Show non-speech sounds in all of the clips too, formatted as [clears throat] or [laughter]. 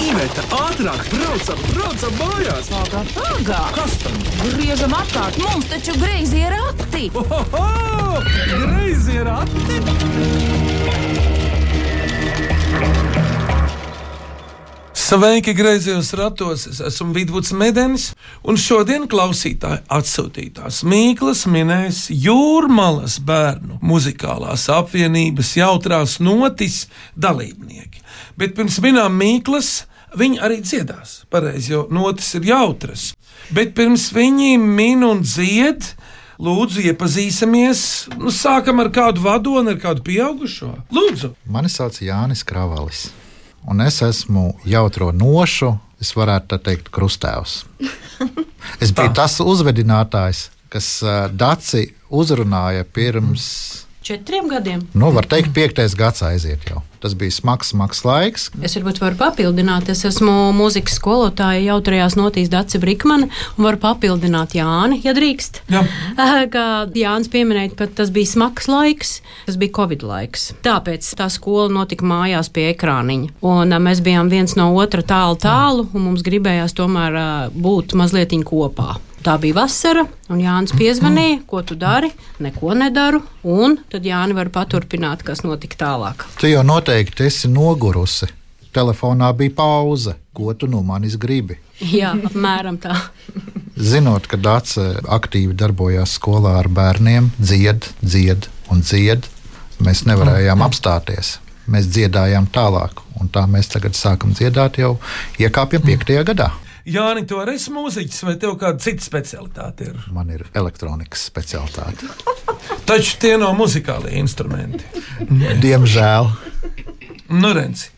Iveta, ātrāk, braucam, braucam mājās! Pagā, pagā! Kas tam? Griežam apkārt, mums taču greizi ir rati! Ohoho! Greizi ir ati! Sveiki, griezījos ratos. Es esmu Vidvuds Medenis, un šodien klausītāji atsūtītās Mīklas minēs Jūrmalas bērnu muzikālās apvienības jautrās notis dalībnieki. Bet pirms minām Mīklas, viņi arī dziedās. Pareizi, jo notis ir jautras. Bet pirms viņi min un dzied, lūdzu, iepazīsimies. Nu, sākam ar kādu vadoni, ar kādu pieaugušo. Lūdzu! Mani sauc Jānis Kravalis, un es esmu jautro nošu, es varētu teikt, krustēvs. Es biju tas uzvedinātājs, kas Daci uzrunāja pirms, Četriem gadiem. nu, var teikt, piektais gads aiziet jau. Tas bija smags, smags laiks. Es varbūt varu papildināt. Es esmu mūzikas skolotāja jautrajās notīs Daci Brikmane un varu papildināt Jāni, ja drīkst. Jā. [laughs] Kā Jānis pieminēja, ka tas bija smags laiks, tas bija Covid laiks. Tāpēc tā skola notika mājās pie ekrāniņa. Un mēs bijām viens no otra tālu tālu, un mums gribējās tomēr būt mazliet kopā. Tā bija vasara, un Jānis piezvanīja, ko tu dari. Neko nedaru, un tad Jānis var paturpināt, kas notika tālāk. Tu jau noteikti esi nogurusi. Telefonā bija pauze. Ko tu no manis gribi? Jā, apmēram tā. Zinot, ka Dācis aktīvi darbojās skolā ar bērniem, dzied, dzied un dzied, mēs nevarējām apstāties. Mēs dziedājām tālāk, un tā mēs tagad sākam dziedāt jau iekāpjam piektajā gadā. Jāni, tu arī esi mūziķis, vai tev kāda cita specialitāte ir? Man ir elektronikas specialitāte. [laughs] Taču tie nav muzikālie instrumenti. Diemžēl. Nu, Renci,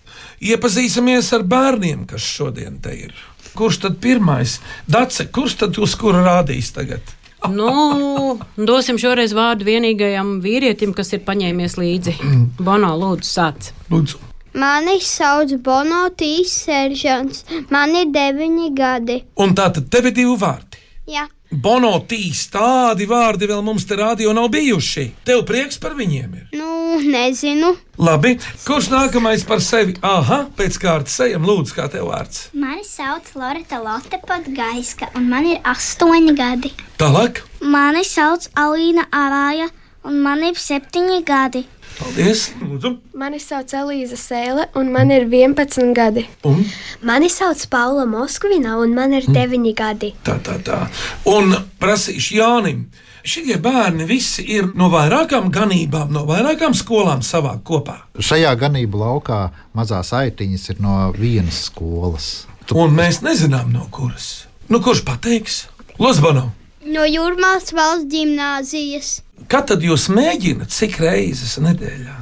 iepazīsimies ar bērniem, kas šodien te ir. Kurš tad pirmais? Dace, kurš tad uz kuru rādīs tagad? [laughs] Nu, dosim šoreiz vārdu vienīgajam vīrietim, kas ir paņēmies līdzi. [clears throat] Bono, lūdzu, sāc. Lūdzu, Mani sauc Bonotīs Seržants. Man ir deviņi gadi. un tā tad tev ir divi vārdi. Jā, Bonotīs, tādi vārdi vēl mums te rādio nav bijuši. Tev prieks par viņiem ir. nu, nezinu. Labi, kurš nākamais par sevi? Aha, pēc kārtas ejam, lūdzu, kā tev vārds. Mani sauc Lorita Lotte Patgaiska, un man ir astoņi gadi. Tālāk, Mani sauc Alīna Arāja, un man ir septiņi gadi. Paldies, lūdzu. Mani sauc Elīza Sēle, un man ir 11 gadi. Un Mani sauc Paula Moskvina, un man ir 9 gadi. tā, tā, tā. Un prasīšu Jānim. Šie bērni visi ir no vairākām ganībām, no vairākām skolām savā kopā. Šajā ganību laukā mazās aitiņas ir no vienas skolas. Un mēs nezinām, no kuras. Nu, kurš pateiks? Lozbano, No Jūrmālas valsts gimnāzijas. Kad tad jūs mēģināt, cik reizes nedēļā?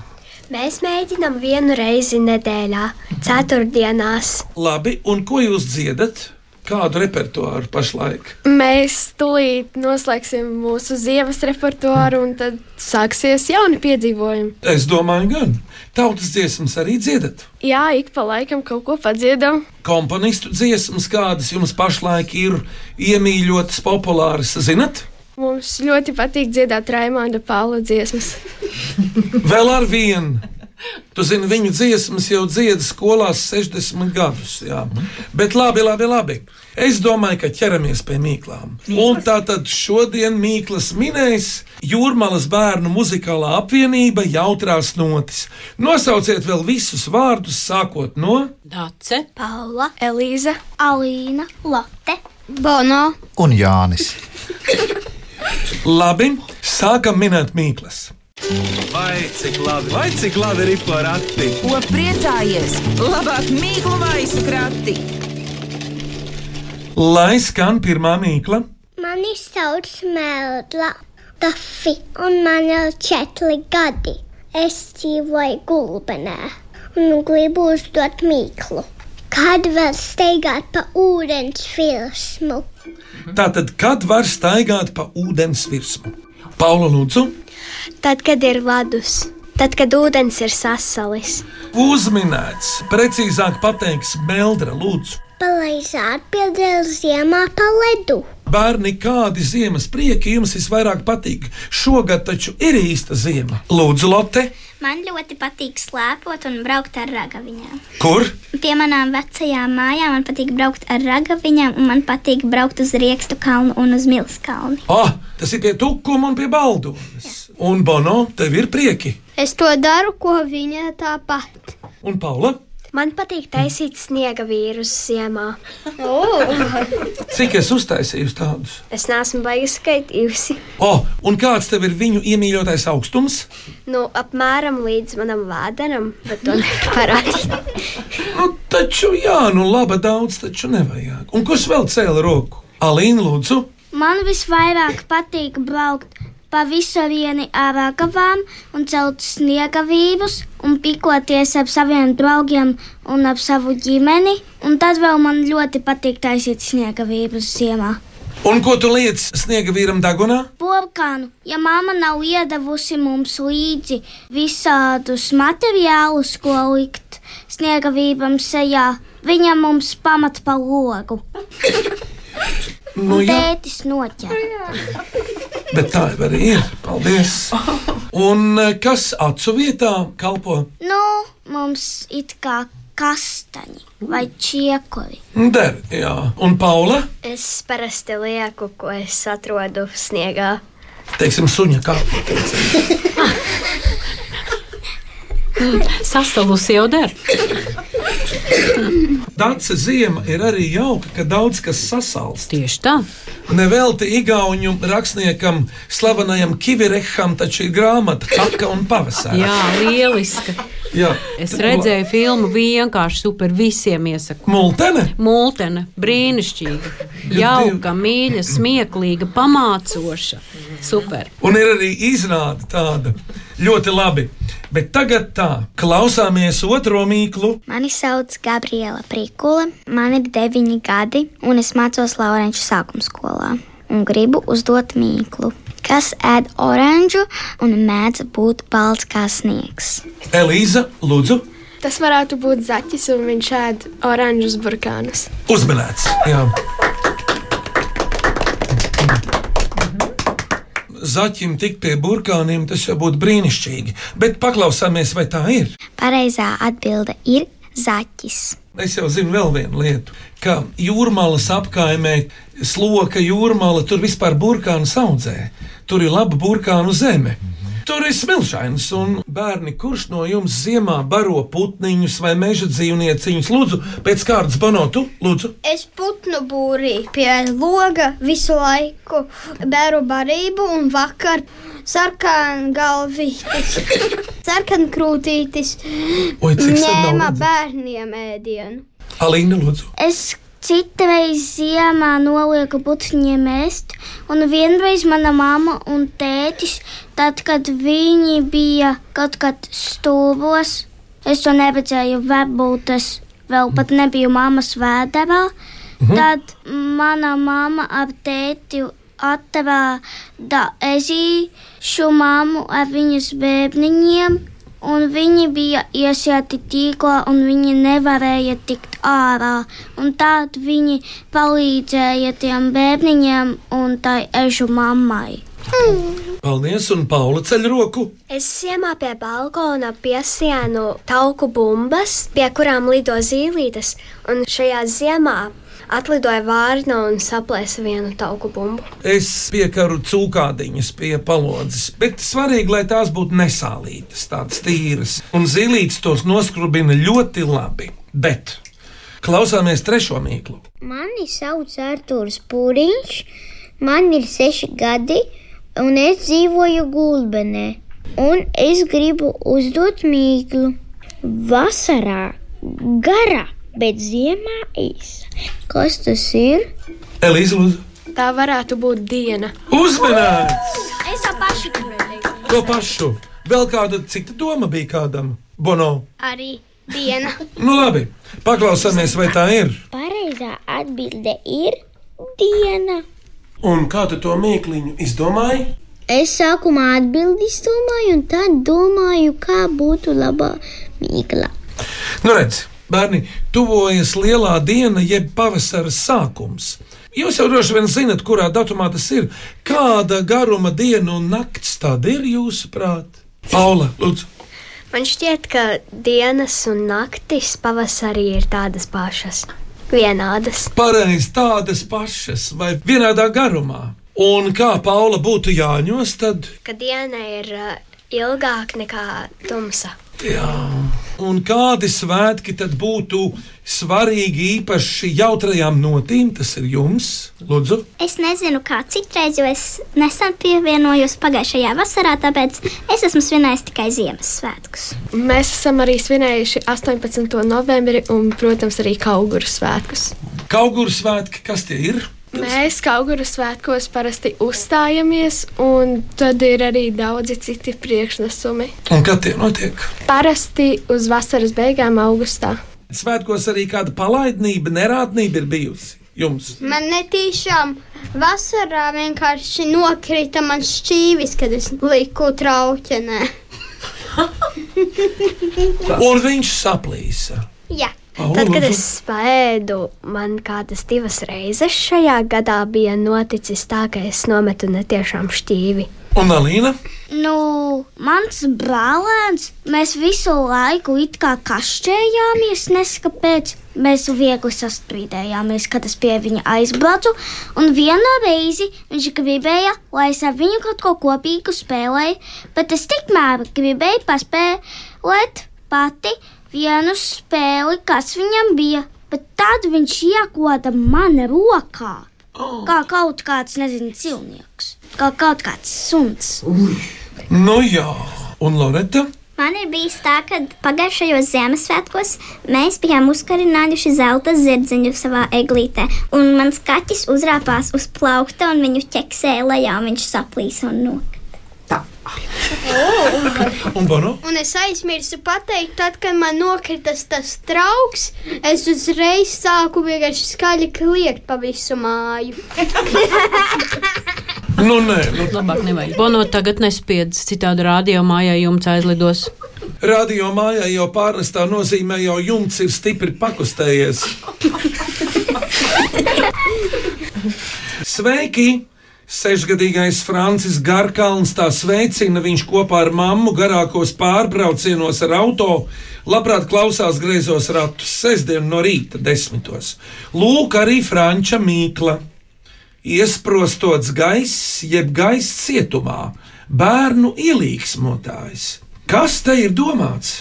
Mēs mēģinām vienu reizi nedēļā, ceturtdienās. Labi, un ko jūs dziedat? Kādu repertuāru pašlaik? Mēs tūlīt noslēgsim mūsu ziemas repertuāru, un tad sāksies jauni piedzīvojumi. Es domāju, gan tautas dziesmas arī dziedat. Jā, ik pa laikam kaut ko padziedam. Komponistu dziesmas, kādas jums pašlaik ir iemīļotas, populāras, zinat? Mums ļoti patīk dziedāt Raimonda Paula dziesmas. Vēl ar vienu. Tu zini, viņu dziesmas jau dziedā skolās 60 gadus. Jā. Bet labi, labi, labi. Es domāju, ka ķeramies pie mīklām. Un tā tad šodien Mīklas minēs Jūrmalas bērnu muzikālā apvienība jautrās notis. Nosauciet vēl visus vārdus, sākot no Dace, Paula, Elīza, Alīna, Lotte. Bono, Un Jānis. [laughs] labi. Sākam minēt Mīklas. Vai cik labi, vai cik labi ir porakti? Ko priecājies? Labāk mīklu maisu krati! Lai skan pirmā mīkla. Mani sauc Mēlda Tafi, un man ir četri gadi. Es dzīvoju gulbenē un gribu uzdot mīklu. Kad var steigāt pa ūdens virsmu? Tātad, kad var staigāt pa ūdens virsmu? Paula Lūdzu, tad, kad ir ledus, tad, kad ūdens ir sasalis. uzminēts, precīzāk pateiks Meldra Lūdzu. Palaizāt piedēļ ziemā pa ledu. Bērni, kādi ziemas prieki jums visvairāk patīk? Šogad taču ir īsta ziema. Lūdzu, Lotte, Man ļoti patīk slēpot un braukt ar ragaviņām. Kur? Pie manām vecajām mājām man patīk braukt ar ragaviņām, un man patīk braukt uz Riekstu kalnu un uz Milsu kalnu. Ah, tas ir pie tukuma un pie baldonas. Un Bono, tev ir prieki. Es to daru, ko viņa tāpat. Un Paula, Man patīk taisīt sniega vīrus ziemā. [laughs] cik es uztaisīju tādus? Es neesmu baigts skaitījusi. Oh, un kāds tev ir viņu iemīļotais augstums? Nu, apmēram līdz manam vēderam, bet to nevar parādīt. [laughs] Nu, taču, jā, nu labi, daudz taču nevajag. Un kurš vēl cēla roku? Alīna, lūdzu. Man visvairāk patīk braukt pa visurieni ar ragavām un celt sniegavības un pikoties ar saviem draugiem un ap savu ģimeni. Un tad vēl man ļoti patīk taisīt sniegavības ziemā. Un ko tu liec sniega vīram dagunā? Burkānu, ja mamma nav iedavusi mums līdzi visādus materiālus, ko likt sniegavībam sejā, viņa mums pamat pa logu. [laughs] Nu, Un tētis noķer. bet tā jau arī ir. Paldies. Un eh, kas acu vietā kalpo? Nu, mums it kā kastaņi vai čiekuri. Der, jā. Un Paula, Es parasti lieku, ko es atrodu sniegā. teiksim, suņa kalpo. teiksim. [laughs] Sasalusi jau der. Dace ziema ir arī jauka, ka daudz kas sasalst. Tieši tā. Nevelti Igaunu rakstniekam, slavenajam Kivireham, taču ir grāmata Haka un Pavasara. Jā, lieliska. Jā. Es redzēju filmu vienkārši super visiem iesaku. Multene? Multene, brīnišķīga, jauka, mīļa, smieklīga, pamācoša. Super. Un ir arī izrāde tāda ļoti labi. Bet tagad tā, klausāmies otro mīklu. Mani sauc Gabriela Prikula, man ir deviņi gadi, un es mācos Laurenču sākuma skolā. Un gribu uzdot mīklu. Kas ēd oranžu un mēdz būt balts kā sniegs? Elīza, lūdzu, Tas varētu būt zaķis, un viņš ēd oranžus burkānus. uzmanēts. Jā. Zaķim tikt pie burkāniem, tas jau būtu brīnišķīgi. Bet paklausāmies, vai tā ir. Pareizā atbilde ir zaķis. Es jau zinu vēl vienu lietu, ka jūrmālas apkaimē, sloka jūrmāla, tur vispār burkānu audzē. Tur ir laba burkānu zeme. Tur ir smilšains, un bērni, kurš no jums ziemā baro putniņus vai meža dzīvnieciņus, lūdzu, pēc kārtas banotu, lūdzu. Es putnu būrī pie loga visu laiku bēru barību un vakar sarkanu galvītis, [laughs] sarkanu krūtītis Oi, cik ņēma bērniem ēdienu. Alīna, lūdzu. Es citreiz ziemā nolieku putekļiem ēst, un vienreiz mana mamma un tētis, tad, kad viņi bija kaut kad stūros, es to neredzēju, varbūt es vēl pat nebiju mammas vēderā. Tad mana mamma ar tēti atrada ezīšu mammu ar viņas bērniņiem. Un viņi bija iesieti tīklā, un viņi nevarēja tikt ārā. Tad viņi palīdzēja tiem bērniņiem un tai ežu mammai. Paldies, un Paula ceļ roku. Es ziemā pie balkona piesienu tauku bumbas, pie kurām lido zīlītes, un šajā ziemā atlidoja vārna un saplēsa vienu tauku bumbu. Es piekaru cūkādiņas pie palodzes, bet svarīgi, lai tās būtu nesālītas, tādas tīras, un zīlītes tos noskrubina ļoti labi. Bet klausāmies trešo mīklu. Mani sauc Artūrs Pūriņš, man ir seši gadi, un es dzīvoju Gulbenē. Un es gribu uzdot mīklu. Vasarā gara, bet ziemā īsa. Kas tas ir? Elīze, lūdzu, Tā varētu būt diena. uzmanīts! Es to pašu gribēju. To pašu. Vēl kāda cita doma bija kādam? Bono. Arī diena. Nu labi, paklausāmies, vai tā ir. Pareizā atbilde ir diena. Un kā tu to mīkliņu izdomāji? Es sākumā atbildi domāju, un tad domāju, kā būtu labā mīkla. Nu, redz, bērni, tuvojas lielā diena, jeb pavasara sākums. Jūs jau droši vien zinat, kurā datumā tas ir. Kāda garuma diena un nakts tad ir jūsuprāt? Paula, lūdzu, Man šķiet, ka dienas un naktis pavasarī ir tādas pašas, vienādas. Pareizi tādas pašas vai vienādā garumā. Un kā Paula būtu jāņos, tad Ka diena ir uh, ilgāka nekā tumsa. Jā. Un kādi svētki tad būtu svarīgi īpaši jautrajām notīm? Tas ir jums, Lūdzu. Es nezinu, kā citreiz, jo es nesen pievienojos pagājušajā vasarā, tāpēc es esmu svinējis tikai Ziemassvētkus. Mēs esam arī svinējuši 18. novembri un, protams, arī Kauguru svētkus. Kauguru svētki, kas tie ir? Mēs Kauguru svētkos parasti uzstājamies, un tad ir arī daudzi citi priekšnesumi. Un kad tie notiek? Parasti uz vasaras beigām, augustā. Svētkos arī kāda palaidnība, nerādnība ir bijusi jums. Man netīšām vasarā vienkārši nokrita man šķīvis, kad es liku trauķenē. Un viņš saplīsa. Jā. Au, Tad, kad es spēdu, man kādas divas reizes šajā gadā bija noticis tā, ka es nometu netiešām šķīvi. Un Alīna? Nu, mans brālēns, mēs visu laiku it kā kašķējāmies, neskapēc. Mēs viegli sastrīdējāmies, kad es pie viņa aizbraucu, un vienu reizi viņš gribēja, lai es ar viņu kaut ko kopīgu spēlēju, bet es tikmēr gribēju paspēlēt pati vienu spēli, kas viņam bija, bet tad viņš iekoda man rokā. Kā kaut kāds, nezinu, cilvēks, kā kaut kāds suns. Nu jā, un Loreta? Man ir bijis tā, ka pagājušajos Ziemassvētkos mēs bijām uzkarinājuši zelta zirdziņu savā eglītē, un mans kaķis uzrāpās uz plaukta un viņu ķeksēja lejā, un viņš saplīsa un nokrita. Un Bono? Un es aizmirsu pateikt, tad, kad man nokritas tas trauks, es uzreiz sāku vienkārši skaļi kliegt pa visu māju. [laughs] Nu nē, nu, Labāk nevajag. Bono tagad nespiedz, citādi rādio mājā jums aizlidos. radio mājā jau pārnestā nozīmē, jau jumts ir stipri pakustējies. [laughs] Sveiki! Sešgadīgais Francis Garkalns tā sveicina. Viņš kopā ar mammu garākos pārbraucienos ar auto labprāt klausās greizos ratus sestdien no rīta desmitos. Lūk, arī Franča Mīkla. Iesprostots gaiss, jeb gaiss cietumā, bērnu ielīgsmotājs. Kas te ir domāts?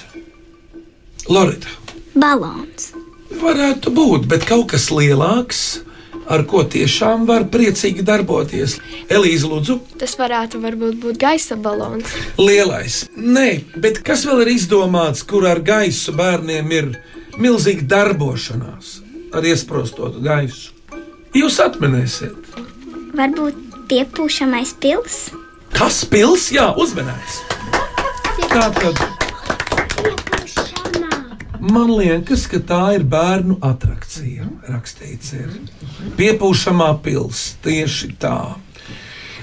Lorita, Balons. varētu būt, bet kaut kas lielāks, ar ko tiešām var priecīgi darboties. Elīze, lūdzu, Tas varētu varbūt būt gaisa balons. lielais. Nē, bet kas vēl ir izdomāts, kur ar gaisu bērniem ir milzīga darbošanās ar iesprostotu gaisu? Jūs atminēsiet, Varbūt piepūšamais pils? kas pils, jā, uzmanēts. Tā tad. Man liekas, ka tā ir bērnu attrakcija. Rakstīts, ir piepūšamā pils. Tieši tā.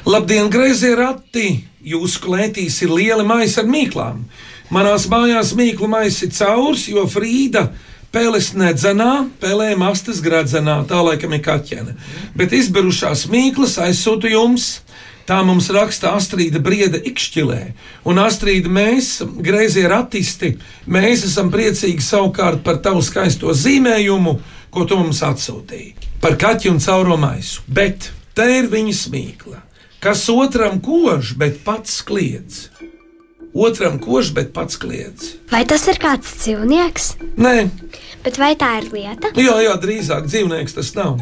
Labdien, grazē rati! Jūsu klētīs ir liela maisa ar mīklām. Manās mājās mīklu maisa ir caurs, jo Frīda pēles nedzenā, pēlē mastas gradzenā, tā laikam ir kaķene. Bet izberušās mīklas aizsūtu jums. Tā mums raksta Astrīda Brieda Ikšķilē. Un Astrīda, mēs, grazē ratisti, mēs esam priecīgi savukārt par tavu skaisto zīmējumu, ko tu mums atsūtīji. Par kaķi un cauro maisu. Bet te ir viņa smīkla. Kas otram kož, bet pats kliedz. Otram kož, bet pats kliedz. Vai tas ir kāds dzīvnieks? Nē, Bet vai tā ir lieta? jā, jā, drīzāk dzīvnieks tas nav.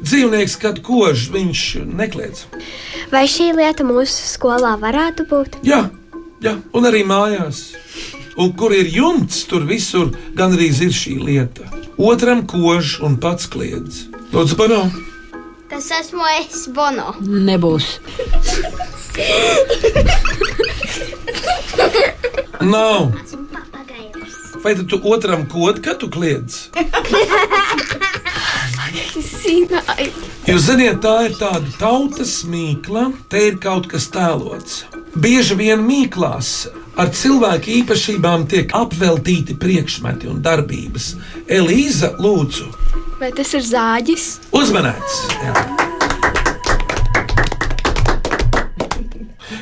Dzīvnieks, kad kož, viņš nekliedz. Vai šī lieta mūsu skolā varētu būt? Jā, jā, un arī mājās. Un kur ir jumts, tur visur gandrīz ir šī lieta. Otram kož un pats kliedz. Lūdzu, Bono! Tas esmu es, Bono. Nebūs. Nav! Vai tad tu otram kod, kad tu kliedz? [laughs] Zināju, Jūs zināt, tā ir tāda tautas mīkla, te ir kaut kas tēlots. Bieži vien mīklās ar cilvēku īpašībām tiek apveltīti priekšmeti un darbības. Elīza, lūdzu, vai tas ir zāģis? uzmanēts! Jā.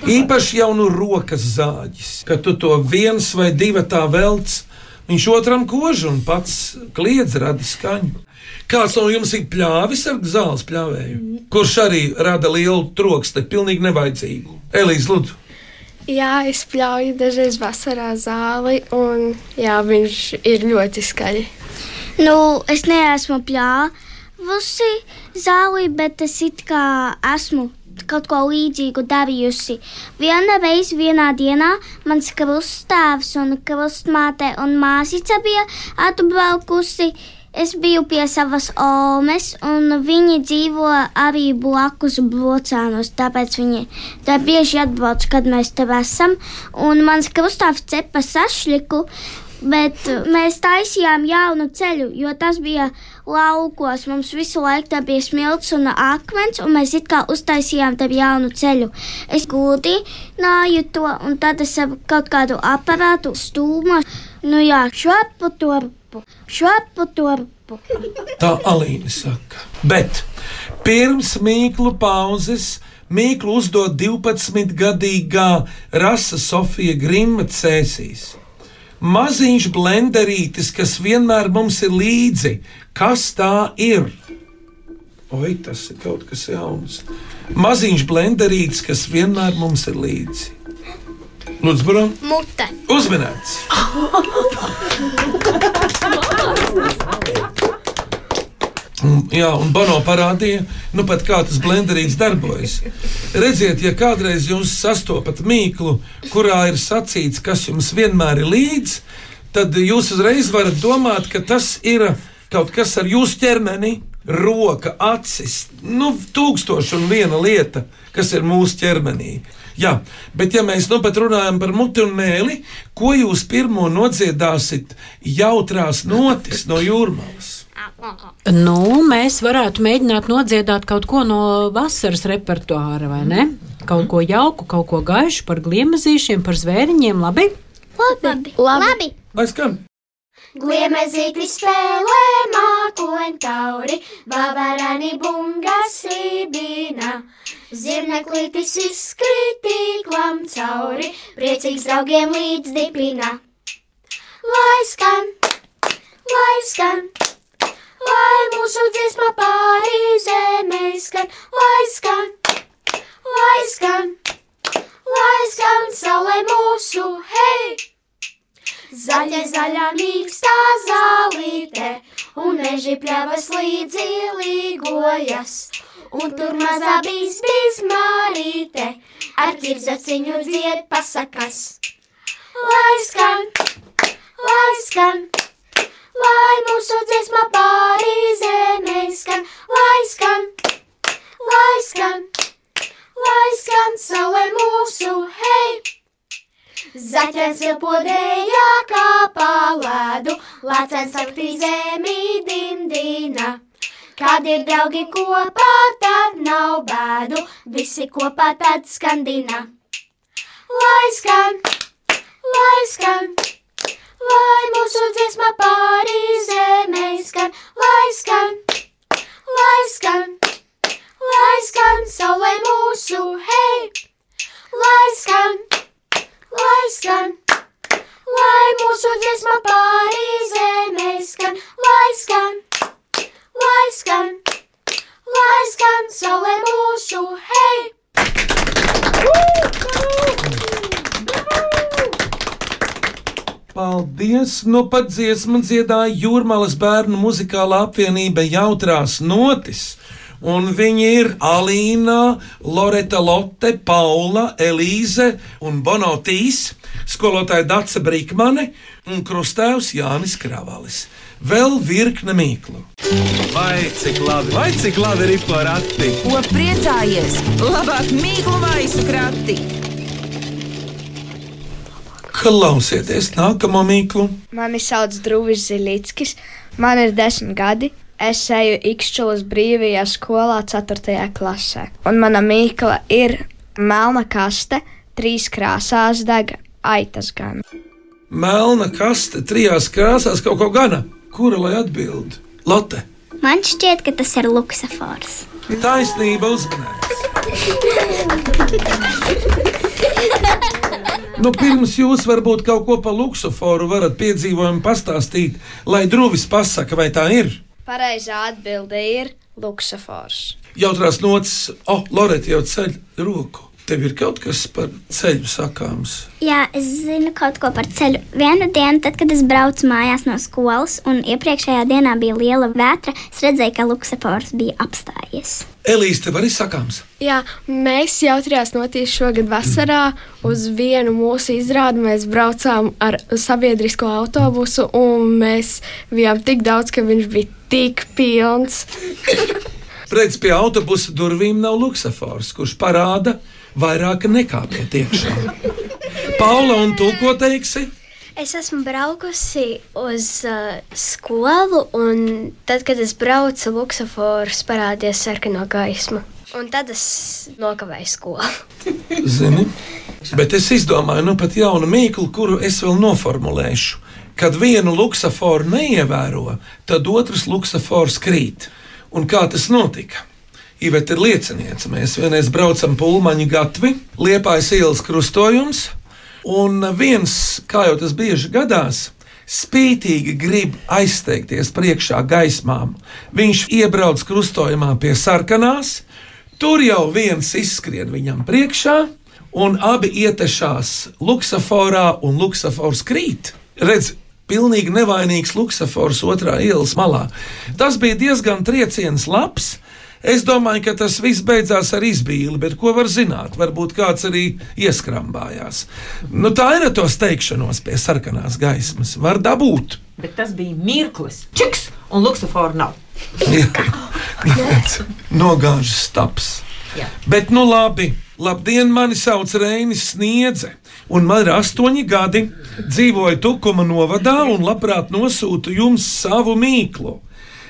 Īpaši jau nu rokas zāģis, kad tu to viens vai divi tā velc, viņš otram kož un pats kliedz rada skaņu. Kāds no jums ir pļāvis ar zāles pļāvēju, kurš arī rada lielu trokšņu, pilnīgi nevajadzīgu? Elīze, lūdzu! Jā, es pļauju dažreiz vasarā zāli, un jā, viņš ir ļoti skaļi. Nu, es neesmu pļāvusi zāli, bet es it kā esmu kaut ko līdzīgu darījusi. Viena reize vienā dienā mans krustāvs un krustmāte un māsīca bija atbraukusi. Es biju pie savas omes, un viņi dzīvo arī blakus brocānos, tāpēc viņi tā bieži atbrauc, kad mēs tur esam. Un mans krustāvs cepa sašliku, bet mēs taisījām jaunu ceļu, jo tas bija laukos. Mums visu laiku bija smilts un akmens, un mēs it kā uztaisījām tam jaunu ceļu. Es gudināju to, un tad es kaut kādu aparātu stūmu, nu jā, šopu turpu. Šopu turpu. [laughs] Tā Alīna saka. Bet pirms mīklu pauzes mīklu uzdod 12-gadīgā rasa Sofija Grima cēsīs. Maziņš blenderītis, kas vienmēr mums ir līdzi, kas tā ir? Oi, tas ir kaut kas jauns. Maziņš blenderītis, kas vienmēr mums ir līdzi. Lūdzu, Bruno. Mute. Uzmanīts! [laughs] Jā, un Bono parādīja, nu, pat kā tas blenderīts darbojas. Redziet, ja kādreiz jūs sastopat mīklu, kurā ir sacīts, kas jums vienmēr ir līdzi, tad jūs uzreiz varat domāt, ka tas ir kaut kas ar jūsu ķermeni, roka, acis, nu, tūkstoši un viena lieta, kas ir mūsu ķermenī. Jā, bet ja mēs nu pat runājam par muti un mēli, ko jūs pirmo nodziedāsit jautrās notis no jūrmālas? Nu, mēs varētu mēģināt nodziedāt kaut ko no vasaras repertuāra, vai ne? Kaut ko jauku, kaut ko gaišu par gliemezīšiem, par zvēriņiem. Labi? Labi. Labi. Lai skan! Gliemezīti spēlē mākoņtauri, babarani bungas sībīna. Zirneklītis izskritīklam cauri, priecīgs draugiem līdz dipina. Lai skan, lai skan, lai mūsu dziesma pāri zemē skan, lai skan, lai skan, lai skan saulē mūsu hei! Zaļa, zaļa, mīkstā zālīte, un meži pļavas līdzi līgojas. Un tur mazā bijis bijis mārīte, ar ķirzaciņu dzied pasakas. Lai skan, lai skan, lai mūsu dziesma pāri zemē skan, lai skan, lai skan, lai skan saulē mūsu hei! Zaķens ilpodējā kā palēdu, lācens aktī zemī dimdina. Kad ir draugi kopā, tad nav bēdu, visi kopā tad skandina. Lai skan, lai skan, lai mūsu dziesma pāri zemē skan, lai skan, lai skan, lai skan saulē mūsu hei, lai skan lai skan, lai mūsu dziesma pāri zemē skan, lai skan, lai skan, lai skan saulē mūsu hei! Paldies! Nu pat dziesmu dziedāja Jūrmālas bērnu muzikālā apvienība Jautrās Notis. Un viņi ir Alīna, Loreta Lotte, Paula, Elīze un Bonotīs, skolotāja Dace Brīkmane un krustēvs Jānis Kravalis. Vēl virkne mīklu. Vai cik labi, vai cik labi ir porakti? Ko priecājies? Labāk mīklu maisu krati! Klausieties nākamo mīklu. Mani sauc Druvis Zilickis, man ir desmit gadi. Es eju Ikšķulas brīvajā skolā, 4. klasē. Un mana mīkla ir melna kaste, trīs krāsās deg aitas gan. Melna kaste trijās krāsās kaut ko gana. Kura lai atbild? Lotte. Man šķiet, ka tas ir luksafors. Taisnība uzmanīgs. Nu, pirms jūs varbūt kaut ko par luksuforu varat piedzīvojumu pastāstīt, lai druvis pasaka, vai tā ir. Pareizā atbilde ir luksafors. Jautrās nots, oh, Loreta jau ceļ roku. Tev ir kaut kas par ceļu sakāms. Jā, es zinu kaut ko par ceļu. Vienu dienu, tad, kad es braucu mājās no skolas, un iepriekšējā dienā bija liela vētra, es redzēju, ka Luksafors bija apstājies. Elīze, tev arī sakāms. Jā, mēs jautrījās notīs šogad vasarā uz vienu mūsu izrādi. Mēs braucām ar sabiedrisko autobusu, un mēs bijām tik daudz, ka viņš bija tik pilns. [laughs] Redz, pie autobusa durvīm nav luksafors, kurš parāda vairāk nekā pietiek iekšā. Paula, un tu ko teiksi? Es esmu braukusi uz uh, skolu, un tad, kad es braucu, Luksafors parādījās sarkano gaismu. Un tad es nokavēju skolu. Zini, bet es izdomāju, nu pat jaunu mīklu, kuru es vēl noformulēšu. Kad vienu luksaforu neievēro, tad otrs luksafors krīt. Un kā tas notika? Iveta ir lieciniece. Mēs vienreiz braucam pulmaņu gatvi, liepājas ielas krustojums, un viens, kā jau tas bieži gadās, spītīgi grib aizteikties priekšā gaismām. Viņš iebrauc krustojumā pie sarkanās, tur jau viens izskrien viņam priekšā, un abi ietešās luksaforā, un luksafors krīt. Redz, pilnīgi nevainīgs luksafors otrā ielas malā. Tas bija diezgan trieciens labs. Es domāju, ka tas viss beidzās ar izbīli, bet ko var zināt? Varbūt kāds arī ieskrambājās. Nu, tā ir ar to steigšanos pie sarkanās gaismas. Var dabūt. Bet tas bija mirklis. Čiks! Un luksafora nav. Nogāžas staps. Jā. Bet, nu labi, labdien, mani sauc Reinis Sniedze, un man ir astoņi gadi. Dzīvoju Tukuma novadā un labprāt nosūtu jums savu mīklu.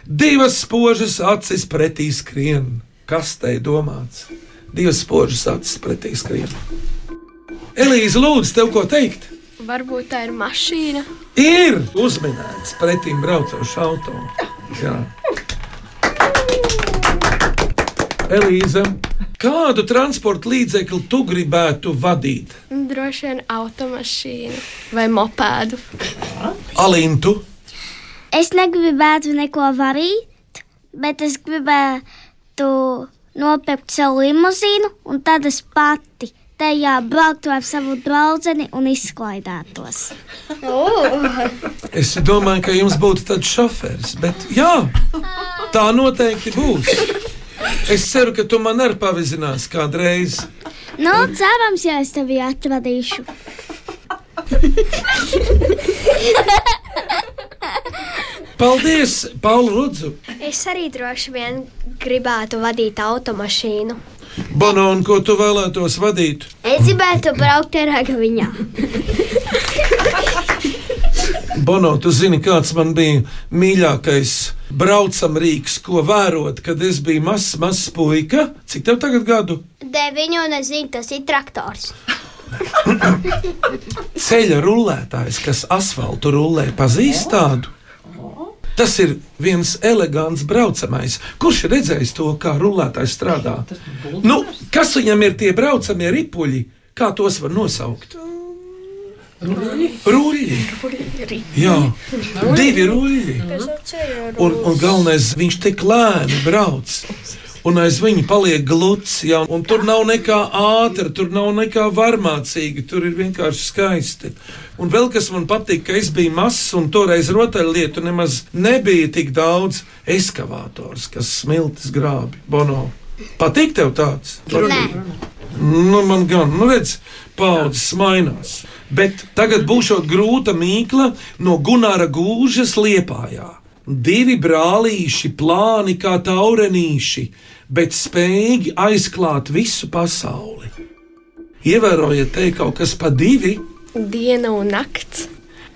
Divas spožas acis pretī skrien. Kas te ir domāts? Divas spožas acis pretī skrien. Elīze, lūdzu, tev ko teikt? Varbūt tā ir mašīna. Ir uzminēts pretim braucošs auto. Jā. Elīze, kādu transporta līdzekli tu gribētu vadīt? Droši vien automašīnu vai mopēdu. Alintu, Es negribētu neko varīt, bet es gribētu nopirkt sev limuzīnu, un tad es pati tajā brauktu ar savu draugu un izklaidētos. es domāju, ka jums būtu tāds šoferis, bet jā, tā noteikti būs. Es ceru, ka tu man arī pavizinās kādreiz. Nu, cerams, ja es tevi atradīšu. [laughs] Paldies, Pauli, Lūdzu! Es arī droši vien gribētu vadīt automašīnu. Un ko tu vēlētos vadīt? Es gribētu braukt ar agaviņā. Bono, tu zini, kāds man bija mīļākais braucamrīks, ko vērot, kad es biju mazs, mazs puika. Cik tev tagad gadu? Deviņu, un es zinu, tas ir traktors. Ceļa rullētājs, kas asfaltu rullē, pazīst tādu. Tas ir viens elegants braucamais. Kurš ir redzējis to, kā rullētājs strādā? Nu, kas viņam ir tie braucamie ripuļi? Kā tos var nosaukt? Ruļļi. Jā, divi ruļļi. Un, un galvenais, viņš tik lēni brauc. Un aiz viņa paliek gluds, ja, un tur nav nekā ātra, tur nav nekā varmācīga, tur ir vienkārši skaisti. Un vēl kas man patīk, ka es biju mazs, un toreiz rotaļlietu nemaz nebija tik daudz eskavātors, kas smiltis grābi. Bono, patīk tev tāds? Nē. Nu, man gan, nu redz, paudzes mainās. Bet tagad būs grūta mīkla no Gunāra gūžas liepājā. Divi brālīši, plāni kā taurenīši, bet spējīgi aizklāt visu pasauli. Ievērojiet, te kaut kas pa divi. Diena un nakts.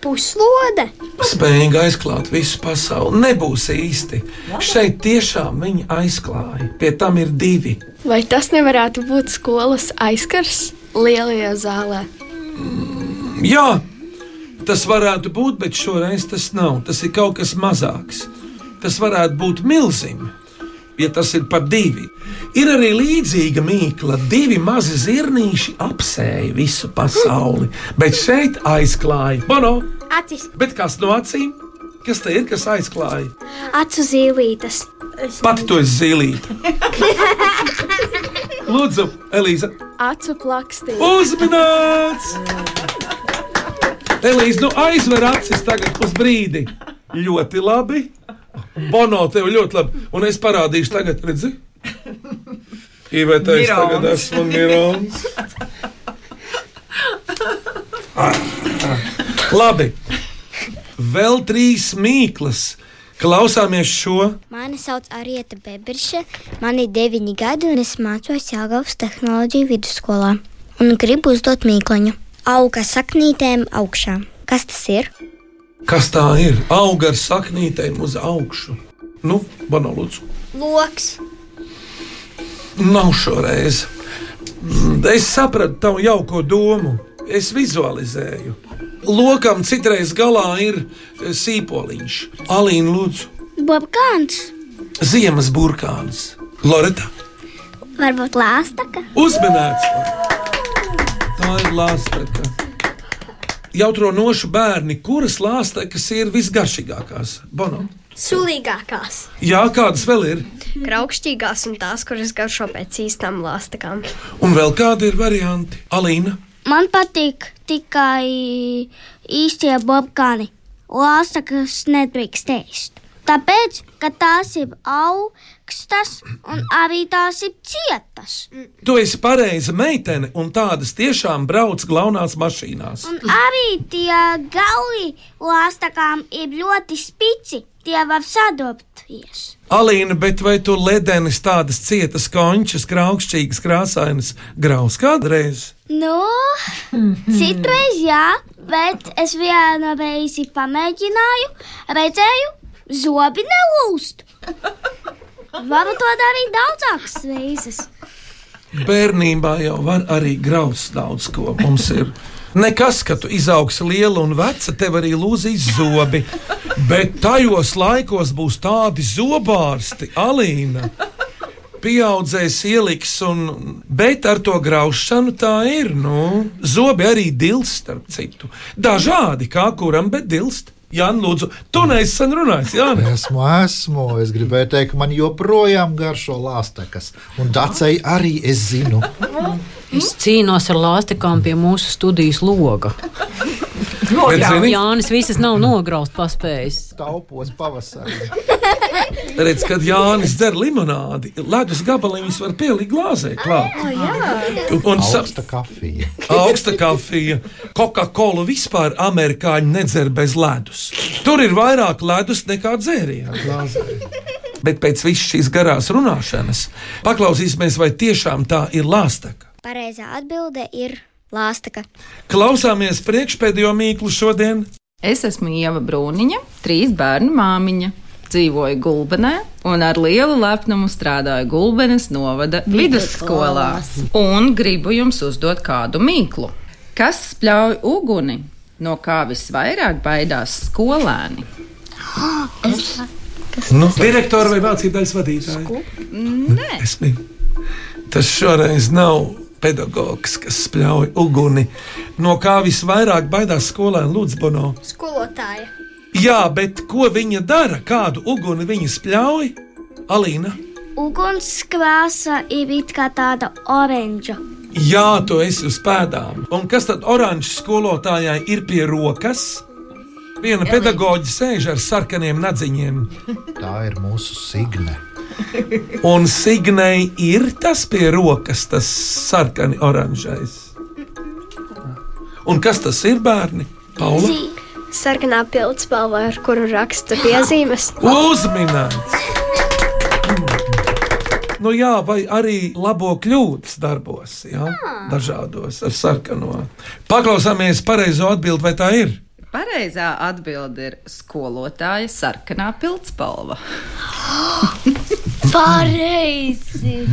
Puslode. Spējīgi aizklāt visu pasauli. Nebūs īsti. Šeit tiešām viņi aizklāja. Pie tam ir divi. Vai tas nevarētu būt skolas aizkars lielajā zālē? Jā, tas varētu būt, bet šoreiz tas nav. Tas ir kaut kas mazāks. Tas varētu būt milzīgs, ja tas ir par divi. Ir arī līdzīga mīkla. Divi mazi zirnīši apsēja visu pasauli, bet šeit aizklāja Bono. Acis. Bet kas no acīm? Kas te ir, kas aizklāja? Acu zīlītes. Pati to es zīlīju. [laughs] Lūdzu, Elīza, Acu plakstī. uzmanīts! Elīza, nu aizver acis tagad uz brīdi. Ļoti labi. Bono, tev ļoti labi. Un es parādīšu tagad, redzi? Īvētais tagad Mirons. esmu Mirons. Labi. Vēl trīs mīklas. Klausāmies šo. Mani sauc Arieta Bebirša, man ir 9 gadi un es mācos Jāgaunas tehnoloģiju vidusskolā. Un gribu uzdot mīkluņu. Auga saknītēm augšā. Kas tas ir? Kas tā ir? Auga ar saknītēm uz augšu. Nu, Bono, lūdzu. Loks. Nav šoreiz. Es sapratu tavu jauko domu. Es vizualizēju. Lokam citreiz galā ir e, sīpoliņš. Alīna, lūdzu, Bobkāns, ziemas burkāns. Loreta, varbūt lāstaka. uzmanīts! Tā ir lāsteka. Jautro nošu bērni, kuras lāstekas ir visgaršīgākās? Bono. Sulīgākās. Jā, kādas vēl ir? Kraukšķīgās un tās, kuras garšo pēc īstām lāstakām. Un vēl kādi ir varianti? Alīna, Man patīk tikai īstie bobkāni. Lāstakas nedrīkst ēst. Tāpēc, ka tās ir augstas un arī tās ir cietas. tu esi pareiza meitene, un tādas tiešām brauc galvenās mašīnās. Un arī tie gali lāstakām ir ļoti spici. Tie var sadopties. Alīna, bet vai tu ledenis tādas cietas končas, kraukšķīgas, krāsainas graus kādreiz? Nu, citreiz jā, bet es vienu reizi pamēģināju, redzēju, zobi nelūst. [laughs] Varu to darīt daudzākas reizes. Bērnībā jau var arī graust daudz ko. Mums ir nekas, ka tu izaugsi liela un veca, tev arī lūzīs zobi. Bet tajos laikos būs tādi zobārsti, Alīna. Pieaudzējs ieliks, un, bet ar to graušanu tā ir. Nu, zobi arī dilst, starp citu. Dažādi, kā kuram, bet dilst. Jā, lūdzu, tu neesi sen runājis. Jā, ne? Esmu, esmu. Es gribēju teikt, ka man joprojām garšo lāstekas. Un dacei arī es zinu. Es cīnos ar lāstikām pie mūsu studijas loga. Bet, zini, Jānis visas nav nograust paspējis. Taupos pavasarī. redz, kad Jānis dzer limonādi, ledus gabaliņus var pielikt glāzē klāt. Un, un Augsta kafija. augsta kafija, Coca-Cola vispār amerikāņi nedzer bez ledus. Tur ir vairāk ledus nekā dzērienu glāzē. Bet pēc visas šīs garās runāšanas paklausīsimies, vai tiešām tā ir lāsteka. Pareizā atbilde ir lāstaka. Klausāmies priekšpēdējo mīklu šodien. Es esmu Ieva Brūniņa, trīs bērnu māmiņa. Dzīvoju Gulbenē un ar lielu lepnumu strādāju Gulbenes novada vidusskolā. Un gribu jums uzdot kādu mīklu. Kas spļauj uguni? No kā visvairāk baidās skolēni? [gasps] Nu, Direktora vai mācību daļas vadītāja? Nē, Es biju. Tas šoreiz nav pedagogs, kas spļauj uguni. No kā visvairāk baidās skolēni Lūdzu Bono? Skolotāja. Jā, bet ko viņa dara? Kādu uguni viņa spļauj? Alīna. Ugunskrāsa ir it kā tāda oranža. Jā, tu esi uz pēdām. Un kas tad oranžs skolotājai ir pie rokas? Viena pedagoģa sēž ar sarkaniem nadziņiem, Tā ir mūsu signe. Un Signei ir tas pie rokas, tas sarkani oranžais. Un kas tas ir, bērni? Paula? Sarkanā pildspalva, ar kuru raksta piezīmes. [laughs] Uzminēts! Nu jā, vai arī labo kļūdas darbos, jā, dažādos ar sarkano. Paklausāmies pareizo atbildi, vai tā ir? pareizā atbilde ir skolotāja sarkanā pildspalva. [gasps] [laughs] Pareizi!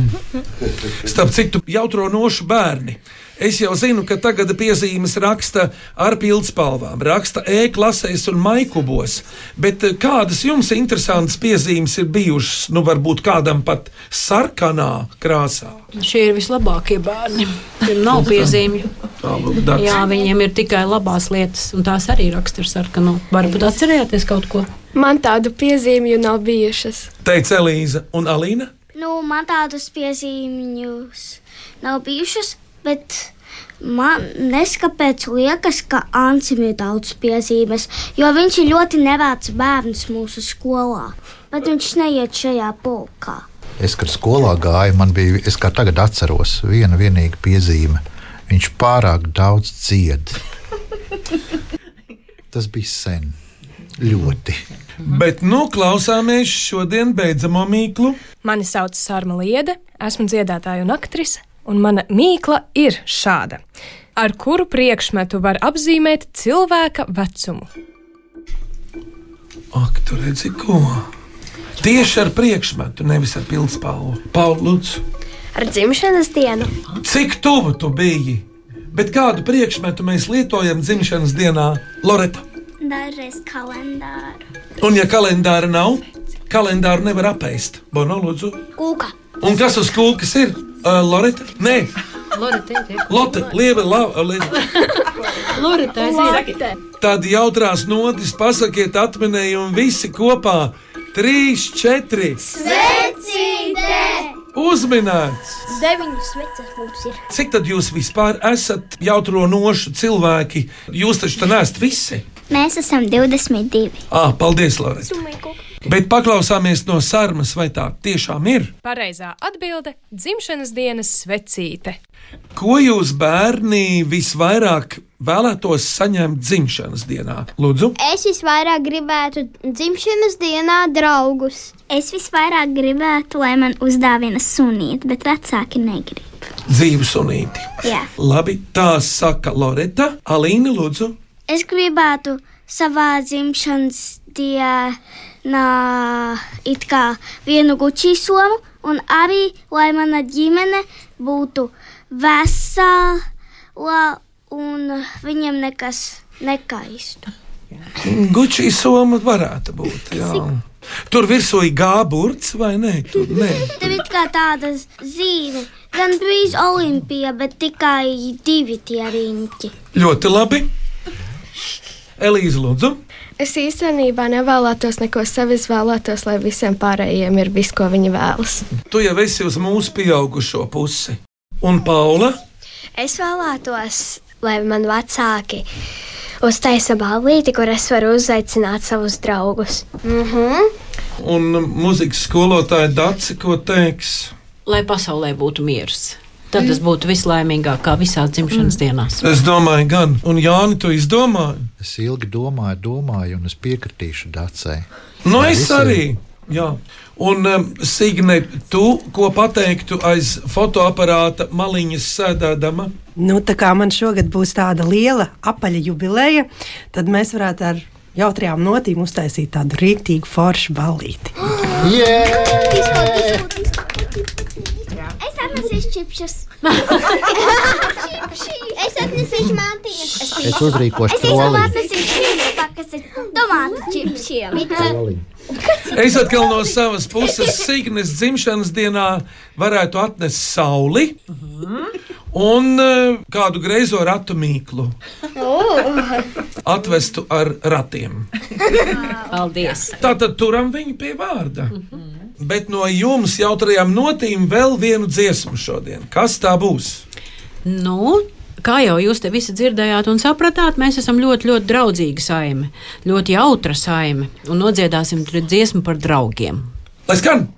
Starp citu, jautro nošu bērni. Es jau zinu, ka tagad piezīmes raksta ar pildspalvām, raksta e-klasēs un maikubos. Bet eh, kādas jums interesantas piezīmes ir bijušas? Nu, varbūt kādam pat sarkanā krāsā. Šie ir vislabākie bērni. Viņiem nav piezīmju. [laughs] Jā, viņiem ir tikai labās lietas, un tās arī raksta ar sarkanu. Varbūt atcerējāties kaut ko? Man tādu piezīmju nav bijušas. Teica Elīza un Alīna. Nu, man tādas piezīmes nav bijušas, bet man neskapēc liekas, ka Ansim ir daudz piezīmes, jo viņš ir ļoti nevērts bērns mūsu skolā, bet viņš neiet šajā pulkā. Es, kad skolā gāju, man bija, es kā tagad atceros, viena vienīga piezīme. Viņš pārāk daudz dzied. Tas bija sen. Ļoti. Bet, nu, klausāmies šodien beidzamo mīklu. Mani sauc Sārma Liede, esmu dziedātāja un aktrise, un mana mīkla ir šāda. Ar kuru priekšmetu var apzīmēt cilvēka vecumu? Ak, tu redzi, ko? Tieši ar priekšmetu, nevis ar pildspalvu. Paulus, Ar dzimšanas dienu. cik tuvu tu biji? Bet kādu priekšmetu mēs lietojam dzimšanas dienā, Loreta? Dažreiz kalendāru. Un, ja kalendāra nav, kalendāru nevar apēst. Bono, lūdzu. Kūka. Un kas uz kūkas ir? Uh, Loreta? Nē, Lotte, lieva, lava, lieva. Lorita, Tad jautrās notis pasakiet atminējumu visi kopā. Trīs, četri. Svecīte! Uzminēts! Deviņas sveces mums ir. Cik tad jūs vispār esat jautro nošu cilvēki? Jūs taču tā neesat visi. Mēs esam 22. Ah, paldies, Lorita! Bet paklausāmies no sarmas, vai tā tiešām ir? Pareizā atbilde - dzimšanas dienas svecīte. Ko jūs bērni visvairāk vēlētos saņemt dzimšanas dienā? Lūdzu, Es visvairāk gribētu dzimšanas dienā draugus. Es visvairāk gribētu, lai man uzdāvina sunīti, bet vecāki negrib. dzīvu sunīti. Jā. Labi, tā saka Loreta. Alīna, lūdzu. Es gribētu savā dzimšanas dienā it kā vienu gučī somu, un arī, lai mana ģimene būtu vesela un viņiem nekas nekaistu. Gucci soma varētu būt. Jā. Tur virsū ir gāburts vai nē? Tur nē. [laughs] Tev ir kā tāda zīme, gan brīz olimpija, bet tikai divi tie riņķi. Ļoti labi. Elīze, lūdzu. Es īstenībā nevēlētos neko sev, es vēlētos, lai visiem pārējiem ir viss, ko viņi vēlas. Tu jau esi uz mūsu pieaugušo pusi. Un Paula? Es vēlētos, lai man vecāki uztaisa ballīti, kur es varu uzaicināt savus draugus. Mhm. Un mūzikas skolotāja Daci, ko teiks? Lai pasaulē būtu miers. Tad tas būtu vislaimīgāk, kā visā dzimšanas dienās. Es domāju, gan. Un Jāni, tu izdomāji? Es ilgi domāju, domāju, un es piekritīšu Dacei. Nu, es visi- arī. Jā. Un, um, Signe, tu ko pateiktu aiz fotoaparāta maliņas sēdēdama? Nu, tā kā man šogad būs tāda liela apaļa jubileja, tad mēs varētu ar jautrajām notīm uztaisīt tādu rīktīgu foršu ballīti. [gasps] Es atnesīšu čipšus. Es atnesīšu mantiņas. Es uzrīkošu Es īstenībā trolli. atnesīšu šīs pakas ar tomātu čipšiem. Es atkal no savas puses, Signes dzimšanas dienā, varētu atnest sauli un uh, kādu greizo ratu mīklu. Atvestu ar ratiem. Paldies! Tātad turam viņu pie vārda. Bet no jums jautrajām notīm vēl vienu dziesmu šodien. Kas tā būs? Nu, kā jau jūs te visi dzirdējāt un sapratāt, mēs esam ļoti, ļoti draudzīga saime, ļoti jautra saime un nodziedāsim tur dziesmu par draugiem. Lai skan!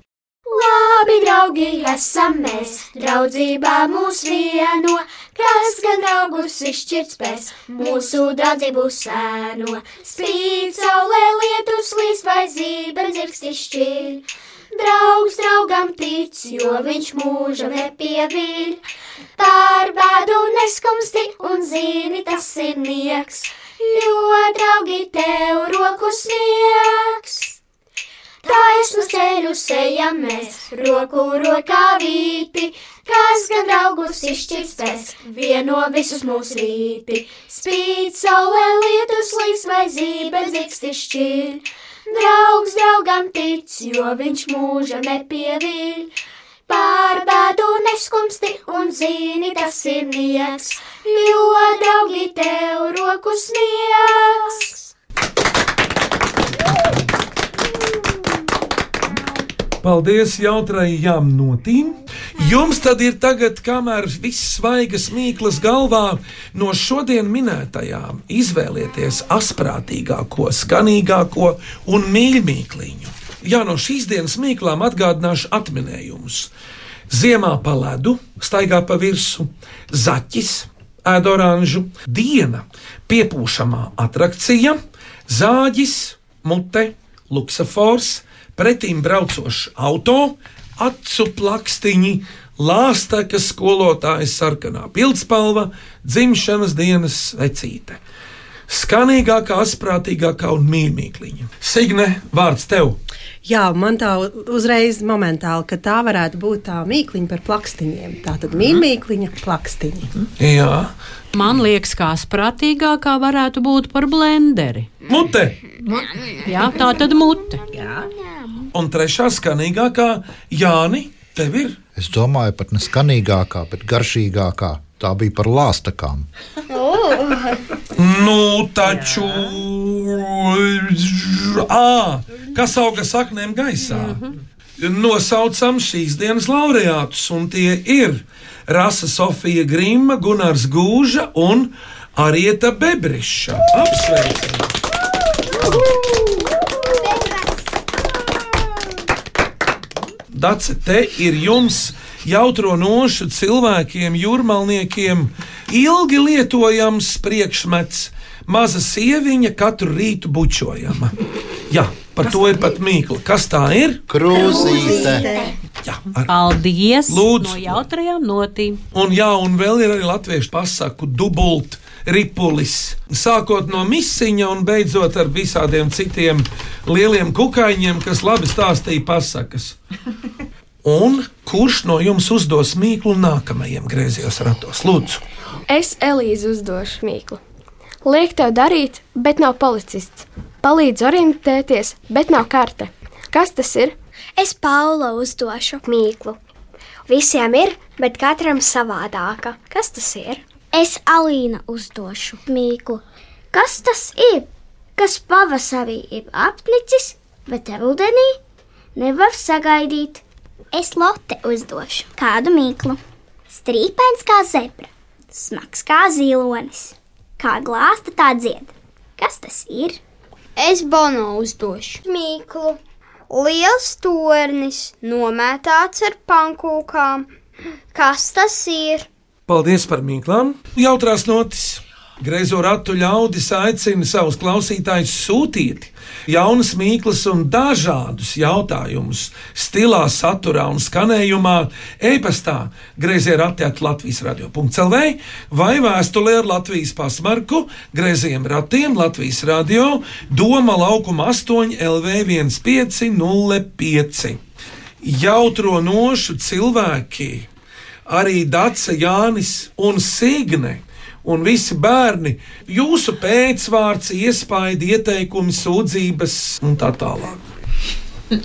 Labi, draugi, esam mēs, draudzībā mūs vieno, kas gan draugus izšķirt spēs, mūsu draudzību sēno. Spīd saulē lietus līs vai zīben zirgs izšķir. Draugs draugam tic, jo viņš mūžam nepievīr. Par bēdu neskumsti un zini, tas ir nieks, jo draugi tev roku sniegs. taisnu ceļu ejam mēs, roku rokā vīti, kas gan draugus izšķirs pēc, vieno visus mūs rīti. Spīd saulē lietus līdz vai zībe dziksti šķir, draugs draugam tic, jo viņš mūža nepievīļ. Pār bēdu neskumsti un zini, tas ir nieks, jo draugi tev roku sniegs. Paldies jautrajām notīm. Jums tad ir tagad, kamēr viss svaigas mīklas galvā, no šodien minētajām izvēlieties asprātīgāko, skanīgāko un mīļākliņu. Jā, no šīs dienas mīklām atgādināšu atminējumus. Ziemā pa ledu, staigā pa virsmu, zaķis, ēd oranžu, diena, piepūšamā attrakcija, zāģis, mute, luksafors, pretīm braucošs auto, acu plakstiņi, lāsteka skolotāja sarkanā pildspalva, dzimšanas dienas vecīte. Skanīgākā, asprātīgākā un mīļākā. Signe, vārds tev! Jā, man tā uzreiz momentāli, ka tā varētu būt tā mīkliņa par plakstiņiem. Tā tad mīkliņa plakstiņa. Jā. Man liekas, kā spratīgākā varētu būt par blenderi. Mute! Jā, tā tad mute. Jā. Un trešā skanīgākā Jāni, tev ir. Es domāju, pat ne skanīgākā, bet garšīgākā. Tā bija par lāstakām. [laughs] Nu, taču. À, kas auga saknēm gaisā? Nosaucam šīs dienas laureātus, un tie ir Rasa Sofija Grīma, Gunārs Gūža un Arieta Bebriša. Apsveicam! Dace, te ir jums jautro nošu cilvēkiem, jūrmalniekiem, ilgi lietojams priekšmets, maza sieviņa katru rītu bučojama. Jā, par to ir pat mīkla. Kas tā ir? Krūzīte. Jā, ar Paldies! Lūdzu. No jautrajām notīm. Un, jā, un vēl ir arī latviešu pasaku dubult. Ripulis. Sākot no misiņa un beidzot ar visādiem citiem lieliem kukaiņiem, kas labi stāstīja pasakas. [laughs] Un kurš no jums uzdos mīklu nākamajiem griezījos ratos? Lūdzu, Es Elīze uzdošu mīklu. Liek tev darīt, bet nav policists. Palīdz orientēties, bet nav karte. Kas tas ir? Es Paula uzdošu mīklu. Visiem ir, bet katram savādāka. Kas tas ir? Es Alīna uzdošu mīklu. Kas tas ir? Kas pavasarī ir apnicis, bet rudenī nevar sagaidīt? Es Lotte uzdošu kādu mīklu. Strīpēns kā zebra, smags kā zilonis, kā glāsta tā dzied. Kas tas ir? Es Bono uzdošu mīklu. Liels tornis, nomētāts ar pankūkām. Kas tas ir? paldies par mīklām. Jautrās notis. Greizo ratu ļaudis aicina savus klausītājus sūtīt jaunas mīklas un dažādus jautājumus, stilā, saturā un skanējumā, e-pastā, grazījā ratēt Latvijas radio.clv vai vēstulē ar Latvijas pasmarku, grazījiem ratiem Latvijas radio, Doma laukuma 8 LV 1505. Jautro nošu cilvēki, arī Dace, Jānis un Signe un visi bērni, jūsu pēcvārds, iespaidi, ieteikumi, sūdzības un tā tālāk.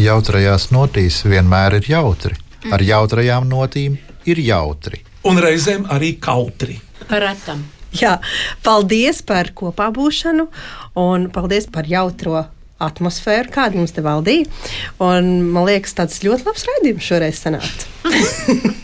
Jautrajās notīs vienmēr ir jautri. Ar jautrajām notīm ir jautri. Un reizēm arī kautri. Retam. Jā, paldies par kopā būšanu un paldies par jautro atmosfēru, kāda mums te valdīja. Un, man liekas, tas ļoti labs raidījums šoreiz sanāca. [laughs]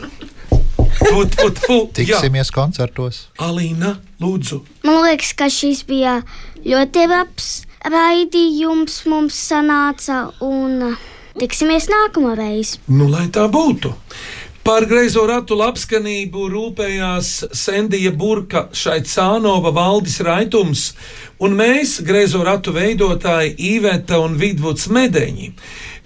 Fut, fut, fut. Tiksimies koncertos. Alīna, lūdzu. Man liekas, ka šis bija ļoti labs raidījums mums sanāca un uh, tiksimies nākamā reize. Nu, lai tā būtu. Par greizo ratu labskanību rūpējās Sendija Burka, Šaicānova, Valdis Raitums un mēs, greizo ratu veidotāji Īveta un Vidvuds Medeņi.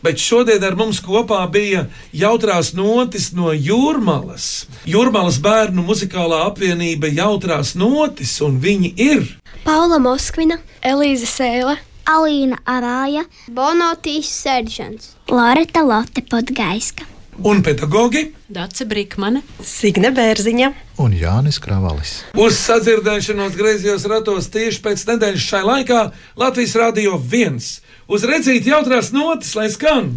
Bet šodien ar mums kopā bija jautrās notis no Jūrmalas. Jūrmalas bērnu muzikālā apvienība Jautrās notis, un viņi ir Paula Moskvina, Elīze Sēle, Alīna Arāja, Bonotīs Seržants, Loreta Lotte Podgaiska. Un pedagogi Dace Brīkmane, Signe Bērziņa un Jānis Kravalis. uz sadzirdēšanos griezījos ratos tieši pēc nedēļas šai laikā Latvijas Rādio 1. Uz redzīt jautrās notis, lai skan!